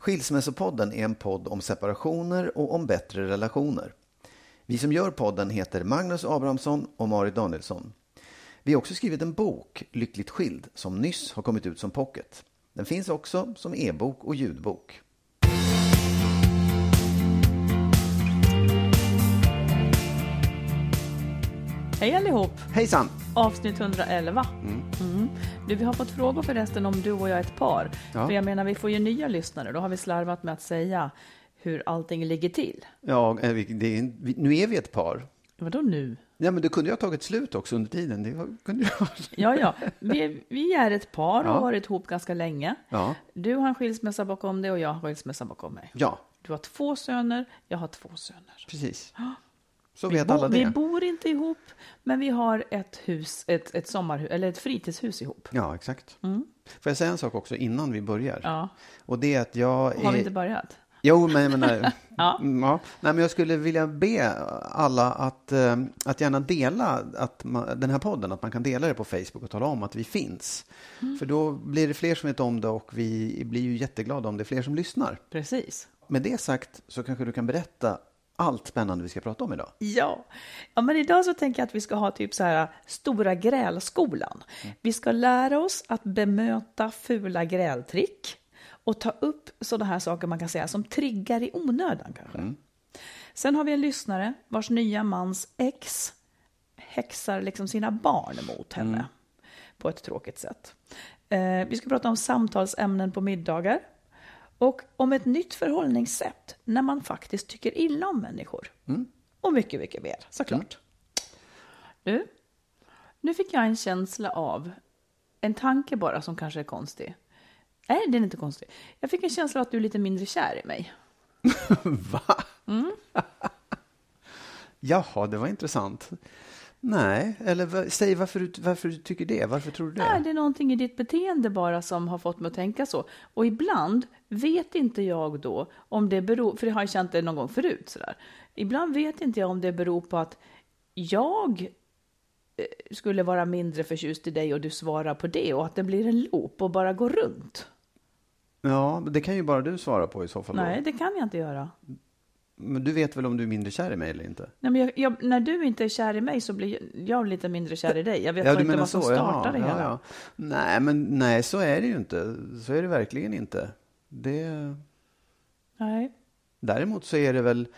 Skilsmässopodden är en podd om separationer och om bättre relationer. Vi som gör podden heter Magnus Abrahamsson och Marit Danielsson. Vi har också skrivit en bok, Lyckligt skild, som nyss har kommit ut som pocket. Den finns också som e-bok och ljudbok. Hej allihop! Hejsan! Avsnitt 111. Mm. Du, vi har fått frågor förresten om du och jag är ett par. Ja. För jag menar, vi får ju nya lyssnare. Då har vi slarvat med att säga hur allting ligger till. Ja, eh, det är, nu är vi ett par. Vadå nu? Ja, men det kunde ju ha tagit slut också under tiden. Det kunde ha... Ja, ja. Vi, vi är ett par och Ja. har varit ihop ganska länge. Ja. Du har en skilsmässa bakom dig och jag har en skilsmässa bakom mig. ja, Du har två söner, jag har två söner. precis. Så Vi, vet bo, alla vi det. bor inte ihop, men vi har ett hus, ett, ett sommarhus, eller ett fritidshus ihop. Ja, exakt. Får jag säga en sak också innan vi börjar? Ja. Och det är att jag Har är... vi inte börjat? Jo, men jag menar... Ja. Mm, ja. Nej, men jag skulle vilja be alla att, eh, att gärna dela att man, den här podden, att man kan dela det på Facebook och tala om att vi finns. Mm. För då blir det fler som vet om det och vi blir ju jätteglada om det är fler som lyssnar. Precis. Med det sagt så kanske du kan berätta allt spännande vi ska prata om idag. Ja. ja, men idag så tänker jag att vi ska ha typ så här stora grälskolan. Vi ska lära oss att bemöta fula grältrick och ta upp sådana här saker man kan säga som triggar i onödan kanske. Sen har vi en lyssnare vars nya mans ex häxar liksom sina barn mot henne på ett tråkigt sätt. Eh, vi ska prata om samtalsämnen på middagar och om ett nytt förhållningssätt när man faktiskt tycker illa om människor. Och mycket, mycket mer såklart. Du, nu fick jag en känsla av en tanke bara som kanske är konstig. Nej, den är inte konstig. Jag fick en känsla av att du är lite mindre kär i mig. Va? Jaha, det var intressant. Nej, eller säg varför du, varför du tycker det. Varför tror du det? Nej, det är någonting i ditt beteende bara som har fått mig att tänka så. Och ibland vet inte jag då om det beror, för jag har ju känt det någon gång förut sådär. Ibland vet inte jag om det beror på att jag eh, skulle vara mindre förtjust i dig och du svarar på det och att det blir en loop och bara går runt. Ja, det kan ju bara du svara på i så fall. då. Nej, det kan jag inte göra. Men du vet väl om du är mindre kär i mig eller inte? Nej, men jag, jag, när du inte är kär i mig så blir jag lite mindre kär i dig. Jag vet bara inte vad som startar det ja, hela. ja. Nej, men nej, så är det ju inte. Så är det verkligen inte. Det... Nej. Däremot så är det väl,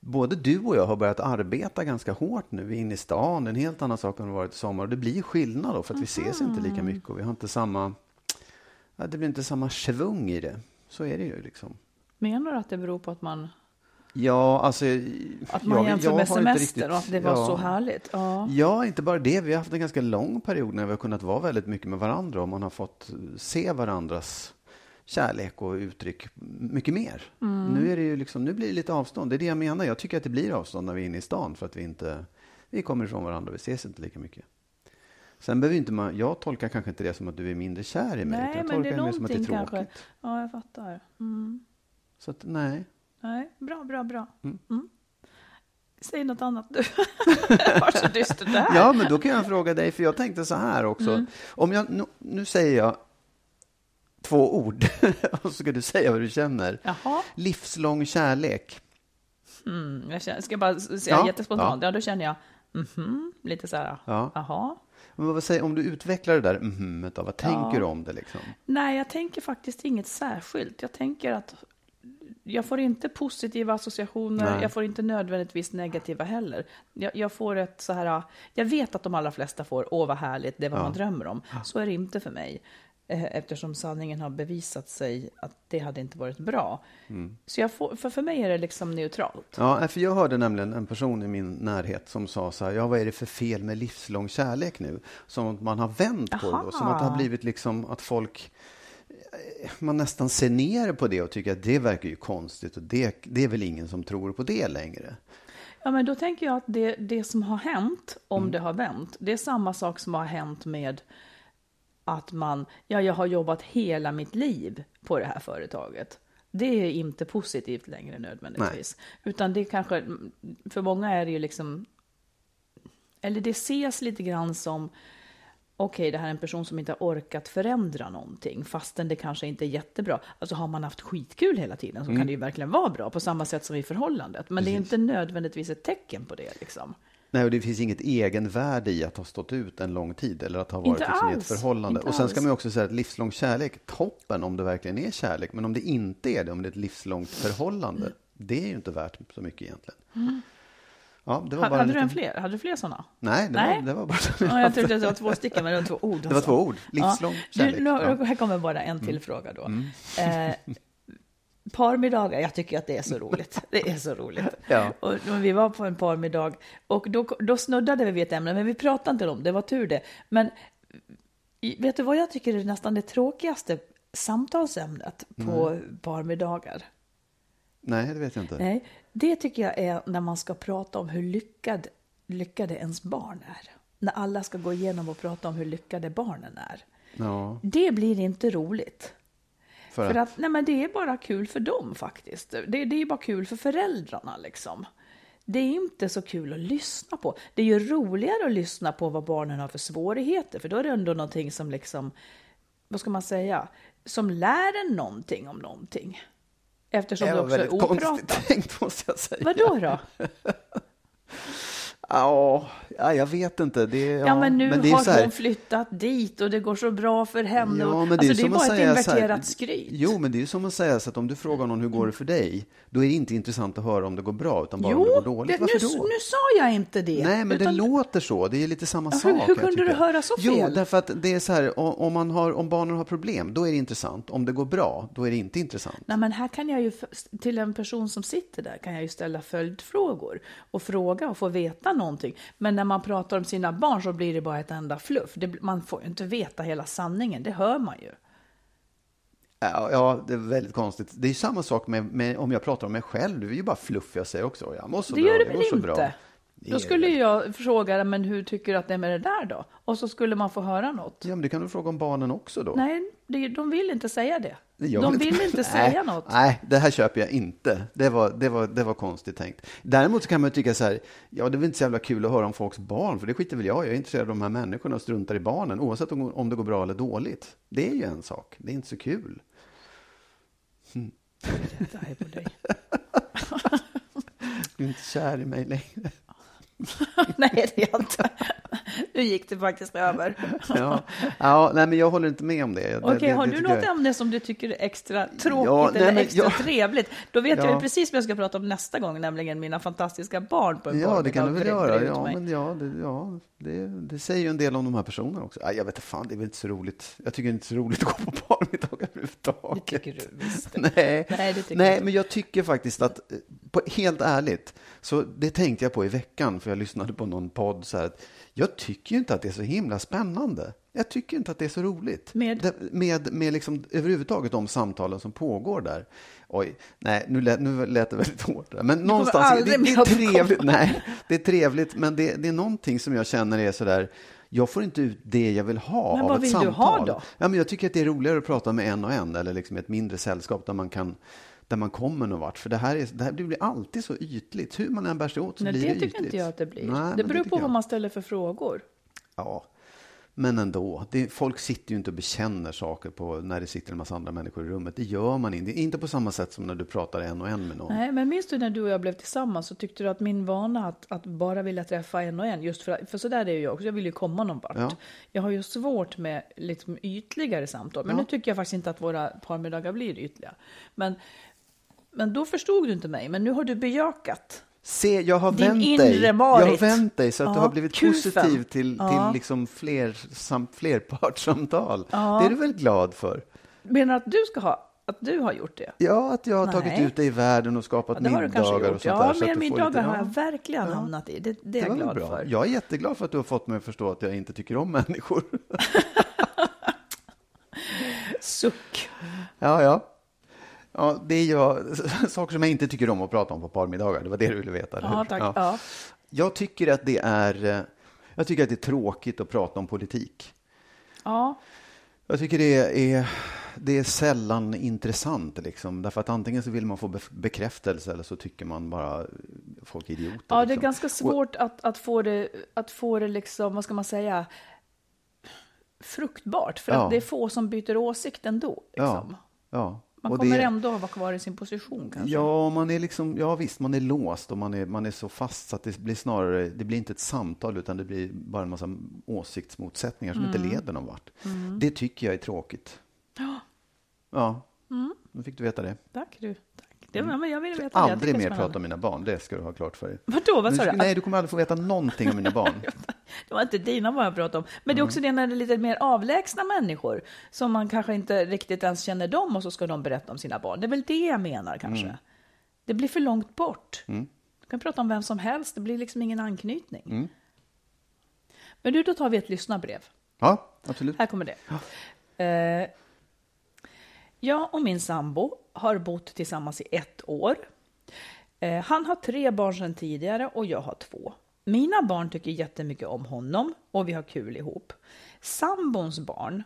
både du och jag har börjat arbeta ganska hårt nu. Vi är inne i stan, det är en helt annan sak än det varit i sommar. Och det blir skillnad då, för att vi ses inte lika mycket och vi har inte samma, ja, det blir inte samma svung i det. Så är det ju liksom. Menar du att det beror på att man, Ja, alltså. att man jag- jämför jag med semester riktigt- och att det var ja. så härligt? Ja. Ja, inte bara det. Vi har haft en ganska lång period när vi har kunnat vara väldigt mycket med varandra och man har fått se varandras kärlek och uttryck mycket mer. Nu, är det ju liksom, nu blir det lite avstånd. Det är det jag menar. Jag tycker att det blir avstånd när vi är inne i stan för att vi inte vi kommer ifrån varandra och vi ses inte lika mycket. Sen behöver inte man, jag tolkar kanske inte det som att du är mindre kär i mig. Nej, jag men tolkar det är mer som att det är tråkigt. kanske. Ja, jag fattar. Mm. Så att, nej. Nej, bra, bra, bra. Mm. Mm. Säg något annat du. Var så dystert det här. Ja, men då kan jag fråga dig, för jag tänkte så här också. Mm. Om jag, nu, nu säger jag två ord och så ska du säga vad du känner. Jaha, Livslång kärlek. mm, jag känner, ska jag bara säga Ja, jättespontant? Ja. då känner jag mhm, lite så här, Ja. jaha. Men vad säger, om du utvecklar det där mhm, vad Ja. tänker du om det liksom? Nej, jag tänker faktiskt inget särskilt. Jag tänker att jag får inte positiva associationer, Nej. jag får inte nödvändigtvis negativa heller. Jag, jag får ett så här, jag vet att de allra flesta får, åh vad härligt, det är vad Ja. man drömmer om. Så är det inte för mig. eh, Eftersom sanningen har bevisat sig att det hade inte varit bra. Mm. Så får, för, för mig är det liksom neutralt. Ja, för jag hörde nämligen en person i min närhet som sa så här, ja vad är det för fel med livslång kärlek nu? Som att man har vänt på det, och som att det har blivit liksom att folk man nästan ser ner på det och tycker att det verkar ju konstigt och det, det är väl ingen som tror på det längre. Ja, men då tänker jag att det, det som har hänt, om Mm. det har vänt, det är samma sak som har hänt med att man, ja, jag har jobbat hela mitt liv på det här företaget. Det är inte positivt längre nödvändigtvis. Utan det kanske, för många är det ju liksom, eller det ses lite grann som, okej, det här är en person som inte har orkat förändra någonting, fastän det kanske inte är jättebra. Alltså har man haft skitkul hela tiden så kan det ju verkligen vara bra, på samma sätt som i förhållandet. Men det är inte nödvändigtvis ett tecken på det. Liksom. Nej, och det finns inget egenvärde i att ha stått ut en lång tid eller att ha varit liksom i ett förhållande. Inte och sen ska man också säga att livslång kärlek, toppen om det verkligen är kärlek, men om det inte är det, om det är ett livslångt förhållande, det är ju inte värt så mycket egentligen. Ja, det var bara Hade du liten- en fler? Hade du fler sådana? Nej, det, Nej. Var, det var bara Ja, jag tyckte att det var två stycken, men det var två ord. Det var två ord. Livslång kärlek. Du, nu, Ja. Mm. Här kommer bara en till fråga då. Eh, parmiddagar, jag tycker att det är så roligt. Det är så roligt. Ja. Och, och vi var på en parmiddag och då, då snuddade vi vid ett ämne, men vi pratade inte om det, det var tur det. Men vet du vad jag tycker är nästan det tråkigaste samtalsämnet på parmiddagar? Nej, det vet jag inte. Nej, det tycker jag är när man ska prata om hur lyckad, lyckade ens barn är. När alla ska gå igenom och prata om hur lyckade barnen är. Ja, Det blir inte roligt. för, För att, nej men det är bara kul för dem faktiskt. Det, det är bara kul för föräldrarna liksom. Det är inte så kul att lyssna på. Det är ju roligare att lyssna på vad barnen har för svårigheter, för då är det ändå någonting som liksom, vad ska man säga, som lär en någonting om någonting. Eftersom det det var också är väldigt konstigt opratat. tänkt måste jag säga. Vadå då? Ja, ja, jag vet inte. Det, ja, Ja, men nu det är har här- hon flyttat dit och det går så bra för henne. Ja, men det är alltså, det är som att bara ett så här- inverterat skryt. Jo, men det är ju som att säga så att om du frågar någon hur går det för dig, då är det inte intressant att höra om det går bra, utan bara om det går dåligt. det, Varför nu, då? nu sa jag inte det. Nej, men utan- det låter så. Det är lite samma Ja, sak. hur- kunde du höra så Jo, fel? därför att det är så här, om, man har, om barnen har problem, då är det intressant. Om det går bra, då är det inte intressant. Nej, men här kan jag ju, till en person som sitter där, kan jag ju ställa följdfrågor och fråga och få veta någonting. Men när man pratar om sina barn så blir det bara ett enda fluff. Det, man får ju inte veta hela sanningen, det hör man ju. Ja, det är väldigt konstigt. Det är samma sak med, med om jag pratar om mig själv. Det är ju bara fluff jag säger också. Jag mår så Det bra, gör det jag väl mår så inte? Bra. Då skulle jag fråga, men hur tycker du att det är med det där då? Och så skulle man få höra något. Ja, men det kan du fråga om barnen också då. Nej, det, de vill inte säga det. Jag de vill inte säga nej, något. Nej, det här köper jag inte. Det var, det, var, det var konstigt tänkt. Däremot kan man tycka så här, ja det är väl inte så jävla kul att höra om folks barn, för det skiter väl jag. Jag är intresserad av de här människorna och struntar i barnen, oavsett om, om det går bra eller dåligt. Det är ju en sak, det är inte så kul. Det här är på dig. Du är inte kär i mig längre. Nej, det är jag inte. Nu gick det faktiskt över. Ja, ja nej, men jag håller inte med om det. Okej, det- har det du något jag- ämne som du tycker är extra tråkigt Ja, nej, eller men extra jag- trevligt? Då vet Ja. jag ju precis vad jag ska prata om nästa gång, nämligen mina fantastiska barn på en Ja, det kan du väl göra. Ja, men ja, det, ja det, det säger ju en del om de här personerna också. Nej, jag vet inte fan, det är väl inte så roligt. Jag tycker inte det är så roligt att gå på parmiddagar överhuvudtaget. Det tycker du visst. Nej, Nej, Nej men jag tycker faktiskt att, eh, på, helt ärligt, så det tänkte jag på i veckan, för jag lyssnade på någon podd så här, att jag tycker ju inte att det är så himla spännande. Jag tycker inte att det är så roligt. Med? Med, med liksom, överhuvudtaget de samtalen som pågår där. Oj, nej, nu lät, nu lät det väldigt hårt. där. Men någonstans, det, det är trevligt. Nej, det är trevligt, men det, det är någonting som jag känner är så där, jag får inte ut det jag vill ha Men av vad ett vill du samtal. ha då? Ja, men jag tycker att det är roligare att prata med en och en eller liksom ett mindre sällskap där man kan där man kommer någon vart. För det här, är, det här blir alltid så ytligt. Hur man än bär sig åt så Nej, blir det det tycker ytligt. inte jag att det blir. Nej, det beror tycker på jag. vad man ställer för frågor. Ja, men ändå. Det, folk sitter ju inte och bekänner saker på, när det sitter en massa andra människor i rummet. Det gör man inte. Inte på samma sätt som när du pratar en och en med någon. Nej, men minns du när du och jag blev tillsammans så tyckte du att min vana att, att bara vilja träffa en och en, just för, för så där är ju jag också, jag vill ju komma någon vart. Ja. Jag har ju svårt med liksom ytligare samtal, men Ja. nu tycker jag faktiskt inte att våra parmiddagar blir ytliga. Men, men då förstod du inte mig, men nu har du bejakat. Se, jag har Din vänt dig. Jag har vänt dig så att du Ja, har blivit kufen. positiv till, Ja. till liksom fler, sam, flerpartssamtal. Ja. Det är du väl glad för? Menar att du ska ha, att du har gjort det? Ja, att jag har tagit Nej. ut dig i världen och skapat Ja, du middagar och sånt Ja, där. så du får middagar lite- har ja. jag verkligen Ja. hamnat i. Det, det är Det jag var väl glad bra. för. Jag är jätteglad för att du har fått mig att förstå att jag inte tycker om människor. Suck. Ja, ja. Ja, det är jag, saker som jag inte tycker om att prata om på parmiddagar. Det var det du ville veta, Ja, tack. Ja. Jag tycker att det är eh, jag tycker att det är tråkigt att prata om politik. ja. Jag tycker det är, det är sällan intressant, liksom. därför att antingen så vill man få bekräftelse eller så tycker man bara folk är idioter. Ja, det är liksom. ganska svårt att, att få det, att få det liksom, vad ska man säga, fruktbart. För Ja. att det är få som byter åsikt ändå. Liksom. Ja, ja. Man kommer det, ändå att vara kvar i sin position kanske. Ja, man är liksom, ja visst, man är låst och man är, man är så fast så att det blir snarare, det blir inte ett samtal utan det blir bara en massa åsiktsmotsättningar som Mm. inte leder någon vart. Det tycker jag är tråkigt. Ja. Ja, Mm. nu fick du veta det. Tack du. Tack. Det, men jag vill veta. Jag Aldrig mer prata om mina barn, det ska du ha klart för dig. Vadå, vad sa du? Nej, du kommer aldrig få veta någonting om mina barn. Det var inte dina vad jag pratade om. Men det är också Mm. det när det är lite mer avlägsna människor som man kanske inte riktigt ens känner dem och så ska de berätta om sina barn. Det är väl det jag menar kanske. Mm. Det blir för långt bort. Du kan prata om vem som helst, det blir liksom ingen anknytning. Mm. Men du, då tar vi ett lyssnarbrev. Ja, absolut. Här kommer det. Eh, jag och min sambo har bott tillsammans i ett år. Eh, han har tre barn sedan tidigare och jag har två. Mina barn tycker jättemycket om honom och vi har kul ihop. Sambons barn,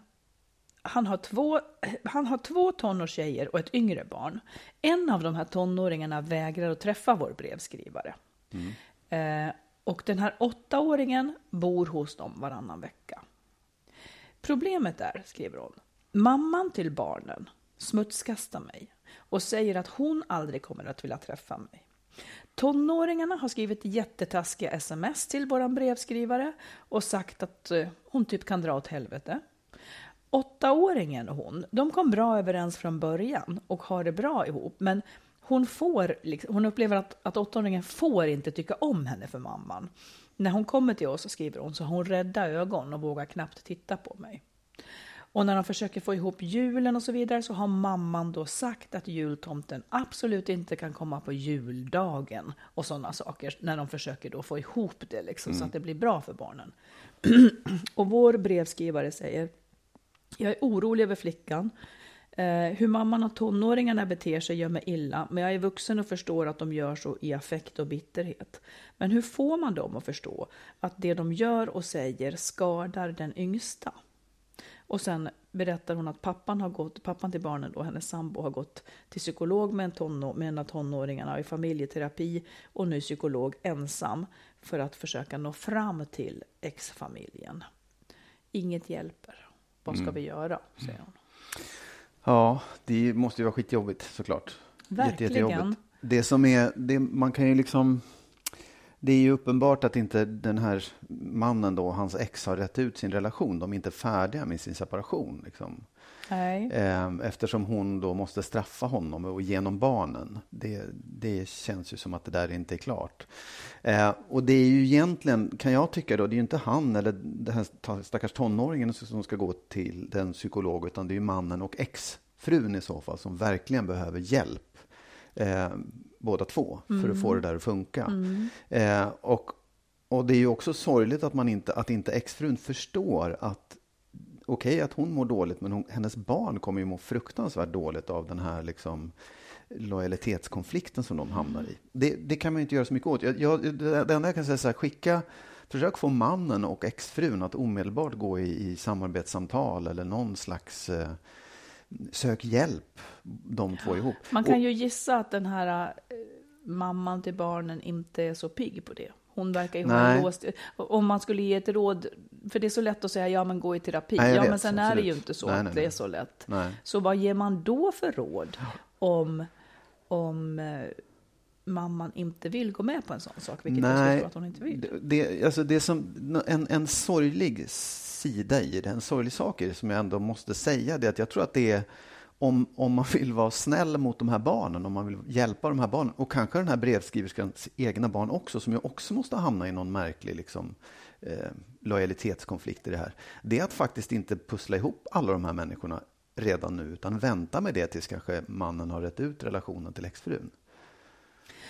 han har två, han har två tonårstjejer och ett yngre barn. En av de här tonåringarna vägrar att träffa vår brevskrivare. Eh, och den här åttaåringen bor hos dem varannan vecka. Problemet är, skriver hon, mamman till barnen smutskastar mig och säger att hon aldrig kommer att vilja träffa mig. Tonåringarna har skrivit jättetaskiga sms till vår brevskrivare och sagt att eh, hon typ kan dra åt helvete. Åttaåringen och hon, de kom bra överens från början och har det bra ihop, men hon, får, hon upplever att, att åttaåringen får inte tycka om henne för mamman. När hon kommer till oss, skriver hon, så har hon rädda ögon och vågar knappt titta på mig. Och när de försöker få ihop julen och så vidare så har mamman då sagt att jultomten absolut inte kan komma på juldagen och sådana saker. När de försöker då få ihop det liksom, så att det blir bra för barnen. och vår brevskrivare säger jag är orolig över flickan. Eh, hur mamman och tonåringarna beter sig gör mig illa, men jag är vuxen och förstår att de gör så i affekt och bitterhet. Men hur får man dem att förstå att det de gör och säger skadar den yngsta? Och sen berättar hon att pappan, har gått, pappan till barnen, då, hennes sambo, har gått till psykolog med en, tonå, med en av tonåringarna i familjeterapi och nu psykolog ensam för att försöka nå fram till ex-familjen. Inget hjälper. Vad ska vi göra? säger hon. Ja, det måste ju vara skitjobbigt såklart. Jätte- Verkligen. jättejobbigt. Det som är, det, man kan ju liksom, det är ju uppenbart att inte den här mannen då, hans ex har rätt ut sin relation. De är inte färdiga med sin separation. Liksom. Nej. Eh, Eftersom hon då måste straffa honom och genom barnen. Det, det känns ju som att det där inte är klart. Eh, och det är ju egentligen, kan jag tycka då, det är ju inte han eller den här ta- stackars tonåringen som ska gå till den psykolog, utan det är ju mannen och exfrun i så fall som verkligen behöver hjälp. Eh, båda två, för att få det där att funka. Eh, och, och det är ju också sorgligt att, man inte, att inte exfrun förstår att okej att hon mår dåligt, men hon, hennes barn kommer ju må fruktansvärt dåligt av den här liksom, lojalitetskonflikten som de hamnar i. Det, det kan man ju inte göra så mycket åt. Jag, jag, det enda jag kan säga är så här, skicka försök få mannen och exfrun att omedelbart gå i, i samarbetssamtal eller någon slags eh, sök hjälp, de två ihop. Man kan och, ju gissa att den här eh, mamman till barnen inte är så pigg på det. Hon verkar ju ha låst. Om man skulle ge ett råd, för det är så lätt att säga ja men gå i terapi. Nej, jag ja vet, men sen är det absolut. ju inte så Nej, att nej, det är så lätt. Så vad ger man då för råd om, om eh, mamman inte vill gå med på en sån sak? Vilket jag Nej, förstår att hon inte vill. det- det, alltså det som, en, en sorglig sida i det, en sorglig sak är det som jag ändå måste säga, det är att jag tror att det är om, om man vill vara snäll mot de här barnen, om man vill hjälpa de här barnen och kanske den här brevskriverskans egna barn också, som ju också måste hamna i någon märklig liksom, eh, lojalitetskonflikt i det här. Det är att faktiskt inte pussla ihop alla de här människorna redan nu, utan vänta med det tills kanske mannen har rätt ut relationen till exfrun.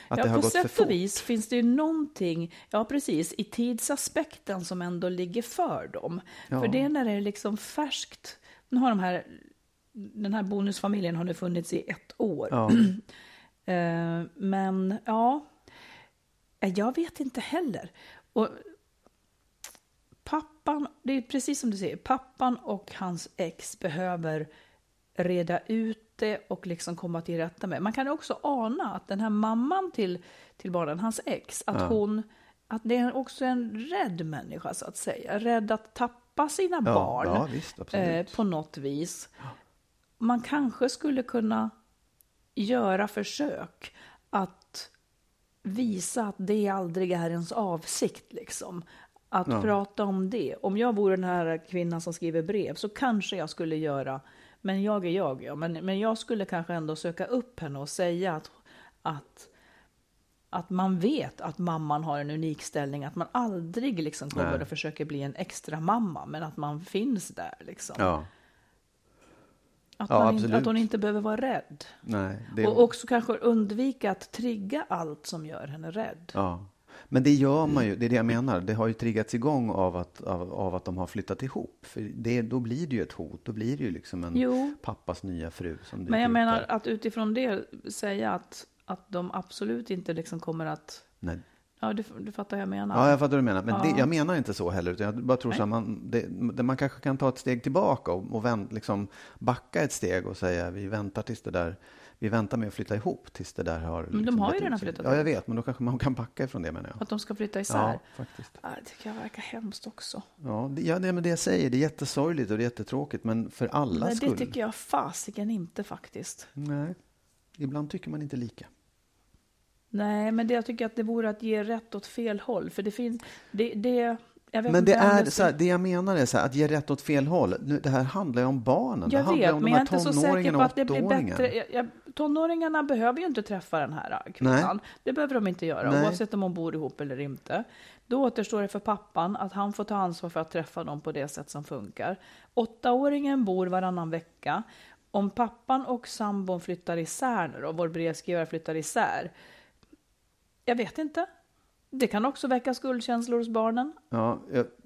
Att ja, det har på gått för sätt fort. och vis finns det ju någonting, ja precis, i tidsaspekten som ändå ligger för dem. Ja. För det är när det är liksom färskt. Nu har de här, den här bonusfamiljen har nu funnits i ett år. Ja. Eh, men ja, eh, jag vet inte heller. Och pappan, det är precis som du säger, pappan och hans ex behöver reda ut det och liksom komma till rätta med. Man kan också ana att den här mamman till, till barnen, hans ex, att Ja. hon, att det är också en rädd människa så att säga. Rädd att tappa sina Ja, barn ja, visst, eh, på något vis. Man kanske skulle kunna göra försök att visa att det aldrig är ens avsikt. Liksom. Att prata om det. Om jag vore den här kvinnan som skriver brev så kanske jag skulle göra, men jag är jag, ja. Men, men jag skulle kanske ändå söka upp henne och säga att, att, att man vet att mamman har en unik ställning, att man aldrig liksom kommer Nej. och försöker bli en extra mamma, men att man finns där. Liksom. Ja, Att, Ja, man inte, att hon inte behöver vara rädd. nej. Det, Och också kanske undvika att trigga allt som gör henne rädd. ja. Men det gör man ju, det är det jag menar. Det har ju triggats igång av att, av, av att de har flyttat ihop. För det, då blir det ju ett hot. Då blir det ju liksom en Jo. pappas nya fru som Men jag menar där. att utifrån det säga att, att de absolut inte liksom kommer att... Nej. Ja, du, du fattar vad jag menar. Ja, jag fattar vad du menar. Men det, Ja. jag menar inte så heller. Utan jag bara tror Nej. så här, man, det, det, man kanske kan ta ett steg tillbaka och, och vänt, liksom backa ett steg och säga vi väntar tills det där vi väntar med att flytta ihop tills det där har... de liksom har ju redan flyttat Ja, jag ihop. vet. Men då kanske man kan backa ifrån det menar jag. Att de ska flytta isär. Ja, faktiskt. Ja, det tycker jag verkar hemskt också. Ja, det, ja, det är med det jag säger. Det är jättesorgligt och det är jättetråkigt. Men för alla Nej, skull. det tycker jag fasiken inte faktiskt. Nej, ibland tycker man inte lika. Nej, men det, jag tycker att det vore att ge rätt åt fel håll. För det finns... Det, det, Men det är så här, det jag menar är så här, att ge rätt åt fel håll. Nu, det här handlar ju om barnen. det Jag handlar vet, om men jag är inte så säker på att det blir bättre. Jag, jag, tonåringarna behöver ju inte träffa den här kvinnan. Det behöver de inte göra, Nej. oavsett om hon bor ihop eller inte. Då återstår det för pappan att han får ta ansvar för att träffa dem på det sätt som funkar. Åttaåringen bor varannan vecka. Om pappan och sambon flyttar isär nu då, vår brevskrivare flyttar isär. Jag vet inte. Det kan också väcka skuldkänslor hos barnen. Ja,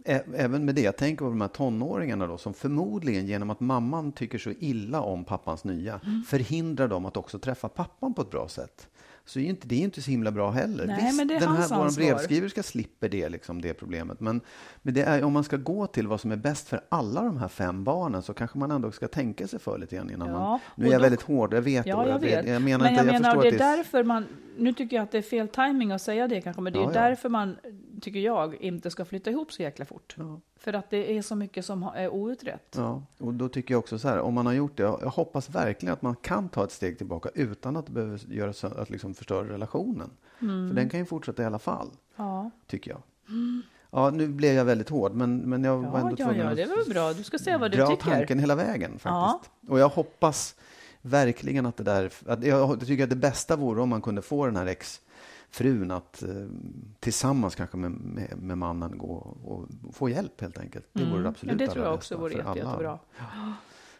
ä- även med det. Jag tänker på de här tonåringarna då, som förmodligen genom att mamman tycker så illa om pappans nya, Mm. förhindrar dem att också träffa pappan på ett bra sätt. Så är inte, det är inte så himla bra heller. Nej, Visst, men det är den här vår brevskriverska slipper det, liksom, det problemet. Men, men det är, om man ska gå till vad som är bäst för alla de här fem barnen så kanske man ändå ska tänka sig för lite grann innan Ja, man... Nu är jag då- väldigt hård, jag vet. Ja, jag vet. Jag menar men inte, jag jag menar, det är att det är... därför man, nu tycker jag att det är fel timing att säga det kanske, men det är Ja, ja. därför man, tycker jag, inte ska flytta ihop så jäkla fort. Ja. För att det är så mycket som är outrett. Ja, och då tycker jag också så här, om man har gjort det, jag hoppas verkligen att man kan ta ett steg tillbaka utan att det behöver göra så, att liksom förstöra relationen. För den kan ju fortsätta i alla fall, Ja, tycker jag. Ja, nu blev jag väldigt hård, men, men jag var ja, ändå ja, tvungen ja att det var bra. Du ska säga vad du dra tycker. tanken hela vägen faktiskt. Ja. Och jag hoppas verkligen att det där, att jag tycker att det bästa vore om man kunde få den här ex-frun att eh, tillsammans kanske med, med, med mannen gå och få hjälp helt enkelt. Det vore det Mm. Ja, absolut det tror jag också vore jätte, jättebra.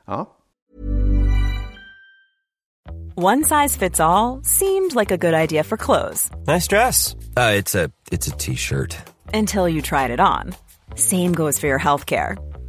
Ja. One size fits all seemed like a good idea for clothes Nice dress. Uh, it's a it's a t-shirt. until you tried it on. Same goes for your healthcare.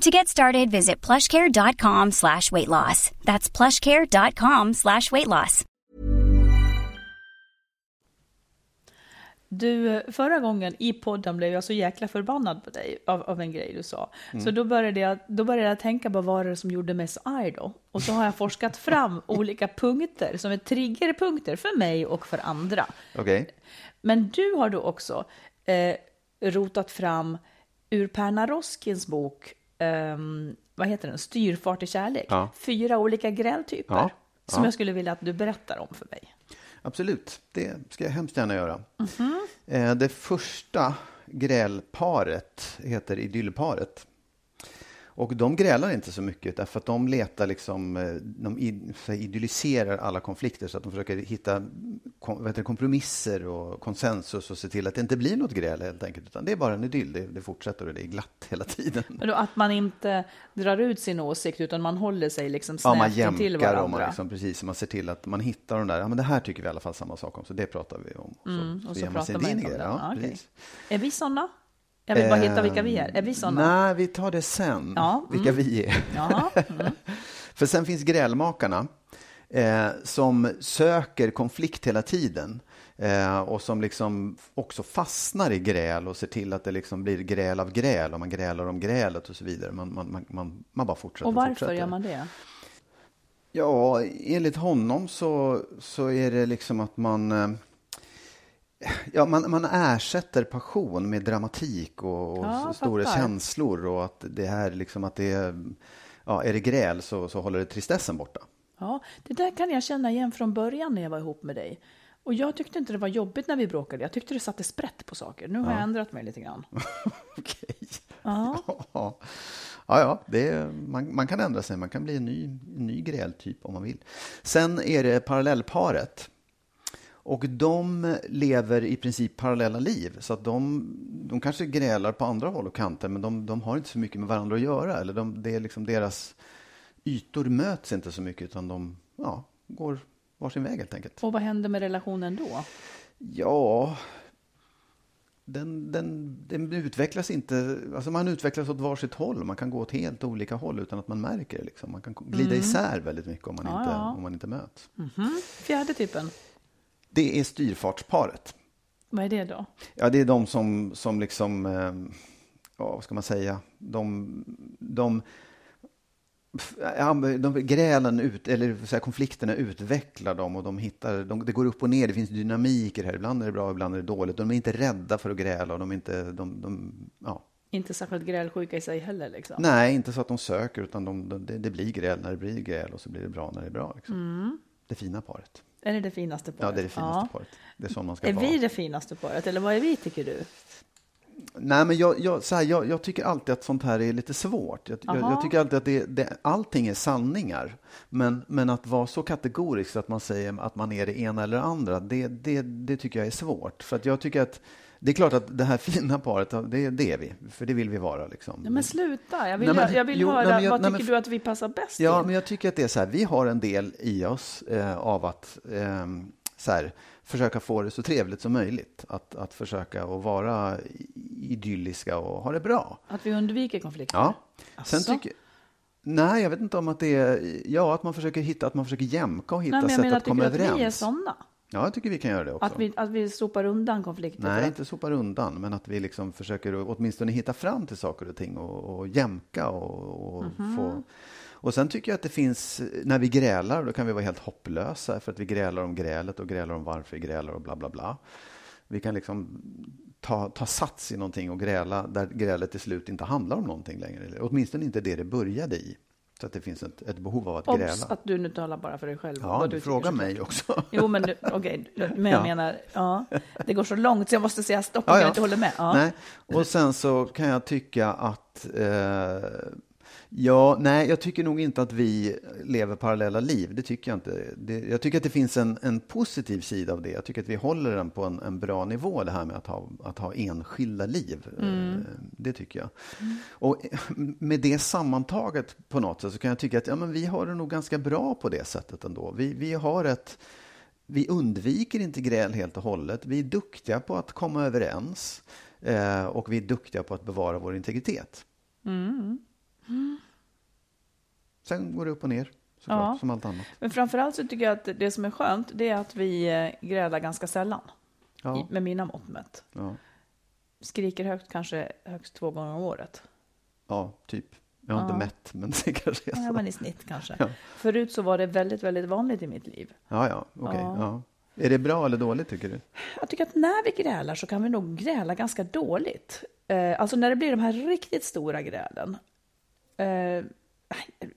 To get started, visit plushcare.com slash weight loss. That's plushcare.com slash weight loss. Du, förra gången i podden blev jag så jäkla förbannad på dig av, av en grej du sa. Så då började, jag, då började jag tänka på vad det är som gjorde mig så arg då. Och så har jag forskat fram olika punkter som är triggerpunkter för mig och för andra. Okej. Men du har då också eh, rotat fram ur Per Naroskins bok, ehm, vad heter den, Styrfart i kärlek, Ja. fyra olika grältyper Ja, som ja. jag skulle vilja att du berättar om för mig. Absolut, det ska jag hemskt gärna göra. Eh, Det första grälparet heter idyllparet. Och de grälar inte så mycket därför att de letar liksom, eh, de så idylliserar alla konflikter så att de försöker hitta det, kompromisser och konsensus och se till att det inte blir något gräl helt enkelt. Utan det är bara en idyll, det, det fortsätter och det är glatt hela tiden. Då att man inte drar ut sin åsikt utan man håller sig liksom Ja, man snävt till jämkar varandra. och man, liksom, precis, man ser till att man hittar de där, ja men det här tycker vi i alla fall samma sak om, så det pratar vi om. Och så, Mm, och så ger pratar sin man inte om det. Ja, Ja, precis. Är vi sådana? Jag vill bara hitta vilka vi är. Är vi sådana? Nej, vi tar det sen, Ja, mm. vilka vi är. Ja, mm. För sen finns grälmakarna eh, som söker konflikt hela tiden. Eh, och som liksom också fastnar i gräl och ser till att det liksom blir gräl av gräl och man grälar om grälet och så vidare. Man, man, man, man, man bara fortsätter Och varför fortsätter. gör man det? Ja, enligt honom så, så är det liksom att man... Ja, man, man ersätter passion med dramatik och, och Ja, stora fattar. känslor och att det här liksom att det är... Ja, är det gräl så, så håller det tristessen borta. Ja, det där kan jag känna igen från början när jag var ihop med dig. Och jag tyckte inte det var jobbigt när vi bråkade. Jag tyckte det satte sprätt på saker. Nu har jag ändrat mig lite grann. Okej. Ja. Ja, ja, ja det är, man, man kan ändra sig. Man kan bli en ny, ny grältyp om man vill. Sen är det parallellparet. Och de lever i princip parallella liv. Så att de, de kanske grälar på andra håll och kanter, men de, de har inte så mycket med varandra att göra. Eller de, det är liksom deras ytor möts inte så mycket, utan de ja, går varsin väg helt enkelt. Och vad händer med relationen då? Ja, den, den, den utvecklas inte, alltså man utvecklas åt varsitt håll. Man kan gå åt helt olika håll utan att man märker det. Liksom. Man kan glida isär väldigt mycket om man, Ja, inte, ja. om man inte möts. Fjärde typen, Det är styrfartsparet. vad är det då? Ja, det är de som, som liksom, eh, ja, vad ska man säga, de, de, de grälen ut, eller så här, konflikterna utvecklar dem och de hittar, de, det går upp och ner, det finns dynamiker här, ibland är det bra, ibland är det dåligt. De är inte rädda för att gräla och de är inte, de, de, ja. Inte särskilt grälsjuka i sig heller liksom. Nej, inte så att de söker, utan de, de, det, det blir gräl när det blir gräl och så blir det bra när det är bra. Liksom. Det fina paret. Är det det finaste paret? Ja, det är det finaste paret. Det är så man ska Är vara. vi det finaste paret eller vad är vi tycker du? Nej, men jag, jag, så här, jag, jag tycker alltid att sånt här är lite svårt. Jag, jag tycker alltid att det, det, allting är sanningar. Men, men att vara så kategorisk att man säger att man är det ena eller det andra, det, det, det tycker jag är svårt. För att jag tycker att det är klart att det här fina paret, det, det är vi. För det vill vi vara. Liksom. Nej, men sluta, jag vill, Nej, men- jag vill jo, höra, nej, men jag- vad nej, tycker men- du att vi passar bäst Ja, till? men jag tycker att det är så här, vi har en del i oss eh, av att eh, så här, försöka få det så trevligt som möjligt. Att, att försöka att vara idylliska och ha det bra. Att vi undviker konflikter? Ja. Sen Asså? tycker Nej, jag vet inte om att det är... Ja, att man försöker hitta, att man försöker jämka och hitta Nej, men jag sätt menar, att komma tycker du att överens. vi är sådana? Ja, jag tycker vi kan göra det också. Att vi, att vi sopar undan konflikter? Nej, att- inte sopar undan, men att vi liksom försöker åtminstone hitta fram till saker och ting och, och jämka och, och Mhm. få... Och sen tycker jag att det finns, när vi grälar, då kan vi vara helt hopplösa för att vi grälar om grälet och grälar om varför vi grälar och bla bla bla. Vi kan liksom ta, ta sats i någonting och gräla där grälet till slut inte handlar om någonting längre. Åtminstone inte det det började i. Så att det finns ett, ett behov av att Obs, gräla. att du nu talar bara för dig själv. Ja, du frågar mig också. Jo, men okej, men jag Ja. menar, ja, det går så långt så jag måste säga stopp om Ja, jag ja. inte håller med. Nej. Och sen så kan jag tycka att eh, Ja, nej, jag tycker nog inte att vi lever parallella liv. Det tycker jag inte. Det, jag tycker att det finns en, en positiv sida av det. Jag tycker att vi håller den på en, en bra nivå, det här med att ha, att ha enskilda liv. Eh, Det tycker jag. Och eh, med det sammantaget på något sätt så kan jag tycka att ja, men vi har det nog ganska bra på det sättet ändå. Vi, vi har ett vi undviker inte gräl helt och hållet. Vi är duktiga på att komma överens eh, och vi är duktiga på att bevara vår integritet. Sen går det upp och ner, såklart, Ja. som allt annat. Men framförallt så tycker jag att det som är skönt, det är att vi eh, grälar ganska sällan. Ja, I, med mina mått mätt. ja, Skriker högt kanske högst två gånger om året. ja, typ. Jag har Ja. inte mätt, men det kanske är Ja, så. men i snitt kanske. Ja. Förut så var det väldigt, väldigt vanligt i mitt liv. Ja, ja, okej. Ja. ja. Är det bra eller dåligt, tycker du? Jag tycker att när vi grälar så kan vi nog gräla ganska dåligt. Eh, alltså när det blir de här riktigt stora grälen. Eh,